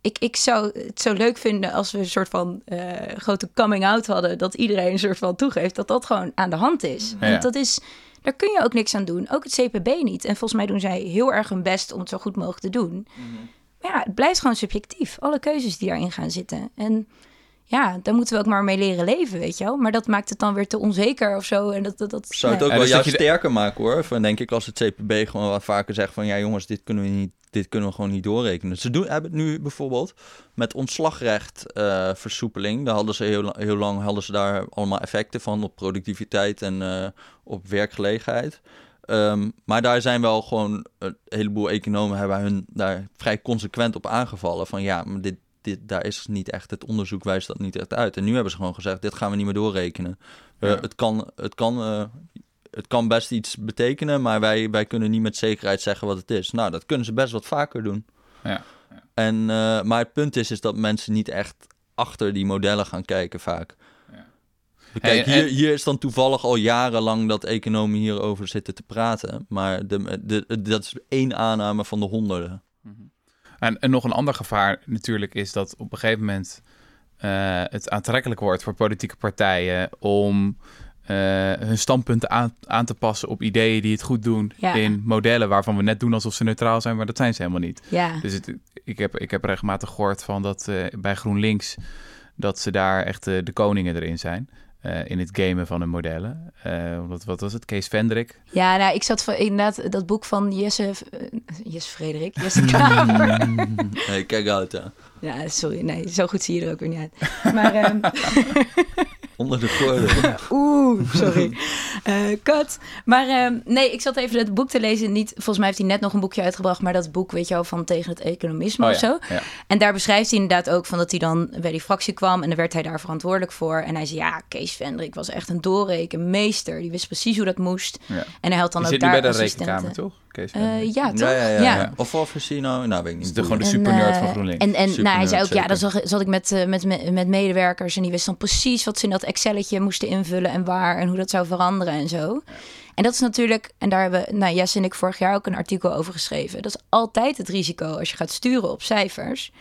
Ik, ik zou het zo leuk vinden als we een soort van eh, grote coming-out hadden... dat iedereen een soort van toegeeft dat dat gewoon aan de hand is. Ja. Want dat is... Daar kun je ook niks aan doen. Ook het CPB niet. En volgens mij doen zij heel erg hun best om het zo goed mogelijk te doen. Maar ja, het blijft gewoon subjectief. Alle keuzes die daarin gaan zitten. En ja, daar moeten we ook maar mee leren leven, weet je wel. Maar dat maakt het dan weer te onzeker of zo. En dat, dat, dat, zou het nee. ook wel juist je sterker maken hoor. Van, denk ik als het CPB gewoon wat vaker zegt van... ja jongens, dit kunnen we, niet, dit kunnen we gewoon niet doorrekenen. Ze doen, hebben het nu bijvoorbeeld met ontslagrecht eh, versoepeling. Daar hadden ze heel, heel lang hadden ze daar allemaal effecten van... op productiviteit en eh, op werkgelegenheid. Ehm, maar daar zijn wel gewoon een heleboel economen hebben hun daar vrij consequent op aangevallen. Van ja, maar dit, dit, daar is niet echt het onderzoek wijst dat niet echt uit. En nu hebben ze gewoon gezegd, dit gaan we niet meer doorrekenen. Eh, Ja. Het kan, het kan, eh, het kan best iets betekenen, maar wij, wij kunnen niet met zekerheid zeggen wat het is. Nou, dat kunnen ze best wat vaker doen. Ja. En, eh, maar het punt is, is dat mensen niet echt achter die modellen gaan kijken vaak. Ja. Kijk, Hey, hier, en- hier is dan toevallig al jarenlang dat economen hierover zitten te praten. Maar de, de, dat is één aanname van de honderden. En, en nog een ander gevaar natuurlijk is dat op een gegeven moment eh, het aantrekkelijk wordt voor politieke partijen om eh, hun standpunten aan, aan te passen op ideeën die het goed doen Ja. in modellen waarvan we net doen alsof ze neutraal zijn, maar dat zijn ze helemaal niet. Ja, Dus het, ik, heb, ik heb regelmatig gehoord van dat eh, bij GroenLinks dat ze daar echt de koningen erin zijn. Eh, in het gamen van hun modellen. Eh, wat, wat was het? Kees Vendrik. ja nou, ik zat van, inderdaad dat boek van Jesse, eh, Jesse Frederik, Jesse Kramer. Kijk uit, hè. ja, sorry, nee, zo goed zie je er ook weer niet uit. Maar, ehm, Onder de gordel. Oeh, sorry. Eh cut. Maar ehm, nee, ik zat even het boek te lezen. Niet, volgens mij heeft hij net nog een boekje uitgebracht, maar dat boek, weet je wel, van tegen het economisme Oh of ja, zo. ja. En daar beschrijft hij inderdaad ook van dat hij dan bij die fractie kwam en dan werd hij daar verantwoordelijk voor. En hij zei, ja, Kees Vendrik was echt een doorrekenmeester. Die wist precies hoe dat moest. Ja. En hij had dan Je ook zit nu daar bij de assistenten. rekenkamer, toch? Kees Eh, ja, toch? Ja, ja, ja, Ja. ja. Of Officino, nou weet ik is niet. de gewoon de supernerd eh, van GroenLinks. En, en nou, hij zei ook, ja, dan zat ik met, met, met, met medewerkers en die wisten dan precies wat ze in dat Excelletje moesten invullen en waar en hoe dat zou veranderen en zo. En dat is natuurlijk, en daar hebben nou, Jess en ik vorig jaar ook een artikel over geschreven. Dat is altijd het risico als je gaat sturen op cijfers.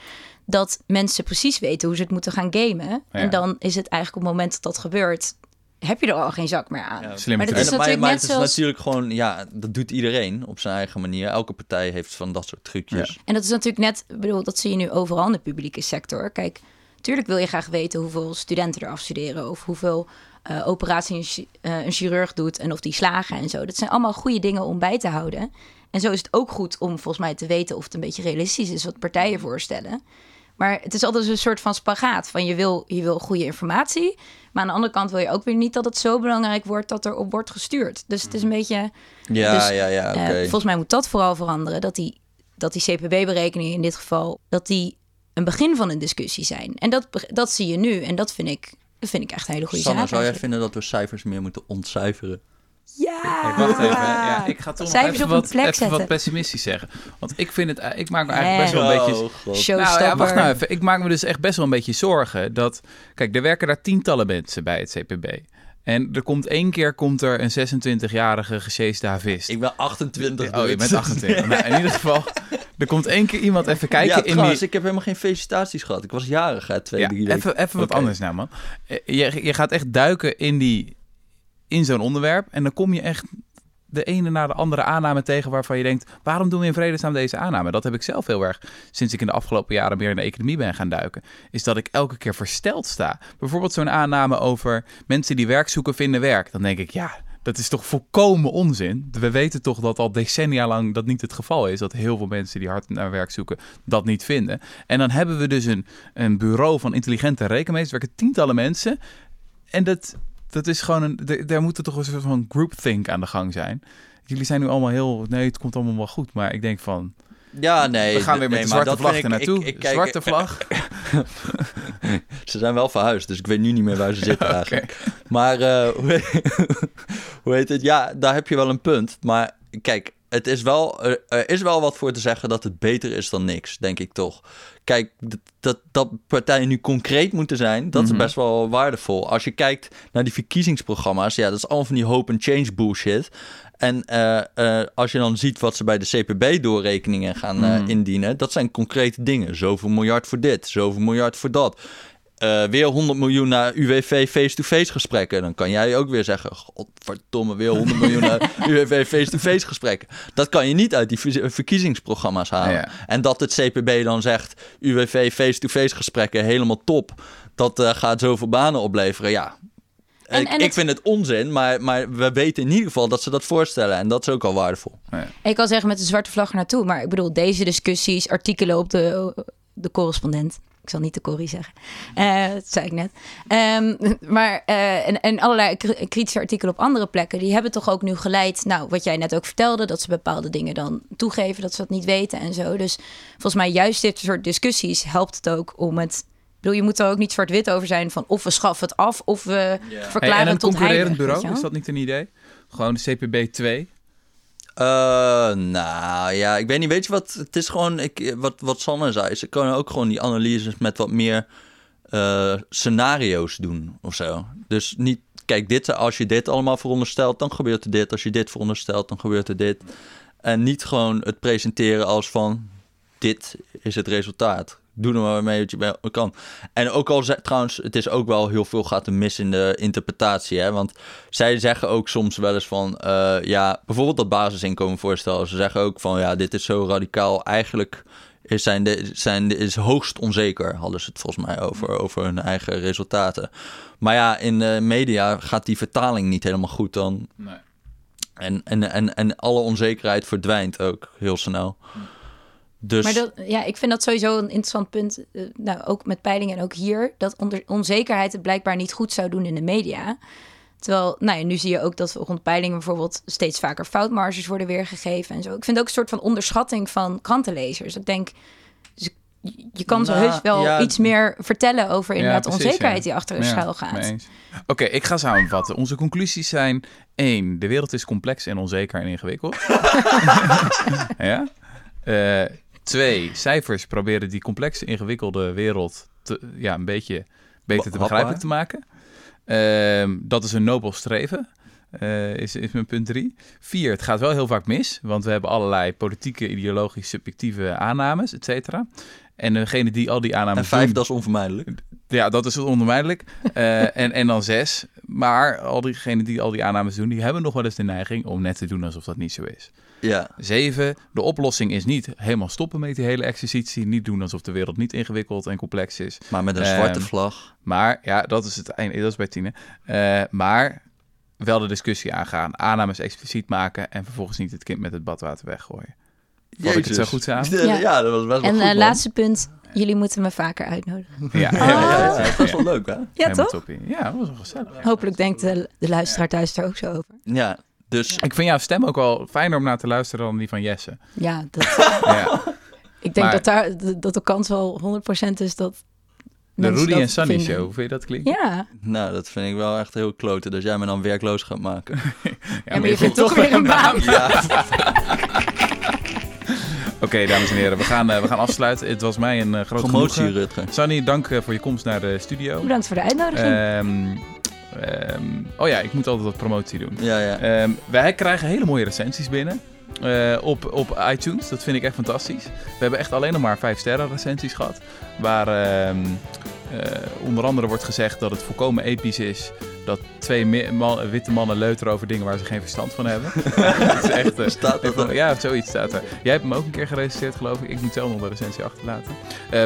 Dat mensen precies weten hoe ze het moeten gaan gamen. Ja. En dan is het eigenlijk op het moment dat dat gebeurt, heb je er al geen zak meer aan. Ja. Slim Maar dat is. En- natuurlijk maar net het is zoals- natuurlijk gewoon, ja, dat doet iedereen op zijn eigen manier. Elke partij heeft van dat soort trucjes. En dat is natuurlijk net, bedoel, dat zie je nu overal in de publieke sector. Kijk, Tuurlijk wil je graag weten hoeveel studenten er afstuderen of hoeveel uh, operatie een, eh, een chirurg doet en of die slagen en zo. Dat zijn allemaal goede dingen om bij te houden. En zo is het ook goed om volgens mij te weten of het een beetje realistisch is wat partijen voorstellen. Maar het is altijd een soort van spagaat. Van je wil, je wil goede informatie. Maar aan de andere kant wil je ook weer niet dat het zo belangrijk wordt dat er op wordt gestuurd. Dus het is een beetje. Ja, Dus, ja, ja, eh, volgens mij moet dat vooral veranderen. Dat die, dat die CPB-berekeningen in dit geval. dat die een begin van een discussie zijn. En dat, dat zie je nu. En dat vind ik, dat vind ik echt een hele goede Sanne, zaak. zou jij eigenlijk. vinden dat we cijfers meer moeten ontcijferen? Ja! Hey, wacht even. Ja, ik ga toch nog even, op een wat, plek even zetten. wat pessimistisch zeggen. Want ik vind het, ik maak me eigenlijk best wel een beetje... Oh, god. Showstopper. Nou ja, wacht nou even. Ik maak me dus echt best wel een beetje zorgen dat... Kijk, er werken daar tientallen mensen bij het CPB. En er komt één keer komt er een 26-jarige gesjeesde havist. Ik ben 28. Oh, je bent 28. nou, in ieder geval, er komt één keer iemand even kijken ja, in trouwens, die... ik heb helemaal geen felicitaties gehad. Ik was jarig, hè, twee, Ja, drie even, even wat anders nou, man. Eh, Je, je gaat echt duiken in, die, in zo'n onderwerp en dan kom je echt de ene na de andere aanname tegen waarvan je denkt... waarom doen we in vredesnaam deze aanname? Dat heb ik zelf heel erg, sinds ik in de afgelopen jaren meer in de economie ben gaan duiken... is dat ik elke keer versteld sta. Bijvoorbeeld zo'n aanname over mensen die werk zoeken vinden werk. Dan denk ik, ja, dat is toch volkomen onzin? We weten toch dat al decennia lang dat niet het geval is. Dat heel veel mensen die hard naar werk zoeken dat niet vinden. En dan hebben we dus een, een bureau van intelligente rekenmeesters. Er werken tientallen mensen. En dat, dat is gewoon een... Daar moet er toch een soort van groupthink aan de gang zijn. Jullie zijn nu allemaal heel... Nee, het komt allemaal wel goed. Maar ik denk van... Ja, nee. We gaan weer met nee, de maar zwarte dat vlag er naartoe. ik- ik kijk- zwarte vlag. Ze zijn wel verhuisd, dus ik weet nu niet meer waar ze zitten eigenlijk. Maar eh, hoe, hoe heet het? Ja, daar heb je wel een punt. Maar kijk, het is wel, er, er is wel wat voor te zeggen dat het beter is dan niks, denk ik toch. Kijk, dat, dat, partijen nu concreet moeten zijn, dat Mhm. is best wel waardevol. Als je kijkt naar die verkiezingsprogramma's, ja, dat is allemaal van die hope and change bullshit. En eh, eh, als je dan ziet wat ze bij de CPB-doorrekeningen gaan eh, Mhm. indienen, dat zijn concrete dingen. Zoveel miljard voor dit, zoveel miljard voor dat. Eh, weer 100 miljoen naar UWV face-to-face gesprekken. Dan kan jij ook weer zeggen: Godverdomme, weer 100 miljoen naar UWV face-to-face gesprekken. Dat kan je niet uit die ver- verkiezingsprogramma's halen. Ja. En dat het CPB dan zegt: UWV face-to-face gesprekken helemaal top. Dat eh, gaat zoveel banen opleveren. Ja. En- ik, en ik het- vind het onzin, maar, maar we weten in ieder geval dat ze dat voorstellen. En dat is ook al waardevol. Ik kan zeggen met de zwarte vlag er naartoe. Maar ik bedoel, deze discussies, artikelen op de, de correspondent. Ik zal niet de Corrie zeggen. Eh, dat zei ik net. Ehm, maar, eh, en, en allerlei kri- kritische artikelen op andere plekken. Die hebben toch ook nu geleid. Nou, wat jij net ook vertelde. Dat ze bepaalde dingen dan toegeven. Dat ze dat niet weten en zo. Dus volgens mij juist dit soort discussies helpt het ook om het... Ik bedoel, je moet er ook niet zwart-wit over zijn van of we schaffen het af of we Hey, verklaren en een het tot concurrerend heilig. bureau, is dat niet een idee? Gewoon de CPB 2. Eh, nou ja, ik weet niet. Weet je wat? Het is gewoon, ik, wat, wat Sanne zei. Ze kunnen ook gewoon die analyses met wat meer eh, scenario's doen of zo. Dus niet, kijk, dit, als je dit allemaal veronderstelt, dan gebeurt er dit. Als je dit veronderstelt, dan gebeurt er dit. En niet gewoon het presenteren als van, dit is het resultaat. Doe er maar mee wat je kan. En ook al trouwens, het is ook wel heel veel gaat er mis in de interpretatie. Hè? Want zij zeggen ook soms wel eens van, eh, ja, bijvoorbeeld dat basisinkomenvoorstel. Ze zeggen ook van, ja, dit is zo radicaal. Eigenlijk is, zijn de, zijn de, is hoogst onzeker, hadden ze het volgens mij over, over hun eigen resultaten. Maar ja, in de media gaat die vertaling niet helemaal goed dan. Nee. En, en, en, en alle onzekerheid verdwijnt ook heel snel. Dus Maar dat, ja, ik vind dat sowieso een interessant punt. eh, nou, ook met peilingen en ook hier. Dat onder, onzekerheid het blijkbaar niet goed zou doen in de media. Terwijl, nou ja, nu zie je ook dat rond peilingen bijvoorbeeld steeds vaker foutmarges worden weergegeven en zo. Ik vind ook een soort van onderschatting van krantenlezers. Ik denk, dus je- kan zo Nou, heus wel ja. iets meer vertellen over inderdaad de precies, onzekerheid ja. die achter een Ja, schuil gaat. Oké, ik ga samenvatten. Onze conclusies zijn... één, De wereld is complex en onzeker en ingewikkeld. ja. Eh, twee, Cijfers proberen die complexe, ingewikkelde wereld... Te, ja, een beetje beter te begrijpelijk te maken. Ehm, dat is een nobel streven. eh, is, is mijn punt drie. Vier, het gaat wel heel vaak mis. Want we hebben allerlei politieke, ideologisch, subjectieve aannames, et cetera. En degene die al die aannames en vijf, doen- dat is onvermijdelijk. ja, dat is onvermijdelijk. Eh, en, en dan zes. Maar al diegenen die al die aannames doen, die hebben nog wel eens de neiging om net te doen alsof dat niet zo is. Ja, Zeven, de oplossing is niet helemaal stoppen met die hele exercitie. Niet doen alsof de wereld niet ingewikkeld en complex is. maar met een Ehm, zwarte vlag. Maar, ja, dat is het einde, dat is bij Tine. Eh, maar wel de discussie aangaan, aannames expliciet maken en vervolgens niet het kind met het badwater weggooien. Vat ik het zo goed samen? Ja, Ja. dat was best wel En goed, eh, man. laatste punt, jullie moeten me vaker uitnodigen. Ja, Ja, ja, ja, ja, dat was wel leuk, hè? Ja, Helemaal toch? toppie. Ja, dat was wel gezellig. Hopelijk denkt de, de luisteraar thuis er ook zo over. Ja, dus Ik vind jouw stem ook wel fijner om naar te luisteren dan die van Jesse. Ja, dat, Ja. ik denk Maar- dat, daar, dat de kans wel 100% is dat De Rudy en Sunny vinden. show, hoe vind je dat klinken? Ja, nou, dat vind ik wel echt heel kloten. Dat jij me dan werkloos gaat maken. ja, maar je vindt toch weer een baan. Ja, Oké, dames en heren, we gaan, eh, we gaan afsluiten. Het was mij een eh, groot promotie, genoegen. Rutger. Sunny, dank eh, voor je komst naar de studio. Bedankt voor de uitnodiging. Ehm, ehm, oh ja, ik moet altijd wat promotie doen. Ja, ja. Ehm, wij krijgen hele mooie recensies binnen. Eh, op, op iTunes. Dat vind ik echt fantastisch. We hebben echt alleen nog maar 5 sterren recensies gehad. Waar ehm, eh, onder andere wordt gezegd dat het volkomen episch is. Dat twee man- witte mannen leuteren over dingen waar ze geen verstand van hebben. dat is echt, eh, Staat dat Even-? Ja, zoiets staat er. Jij hebt hem ook een keer gerecenseerd, geloof ik. Ik moet zelf nog de recensie achterlaten.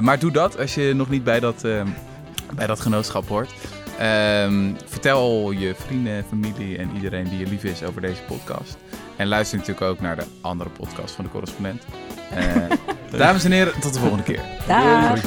Maar doe dat als je nog niet bij dat, ehm, bij dat genootschap hoort. Ehm, vertel je vrienden, familie en iedereen die je lief is over deze podcast. En luister natuurlijk ook naar de andere podcast van de correspondent. Eh, dames en heren, tot de volgende keer. Dag.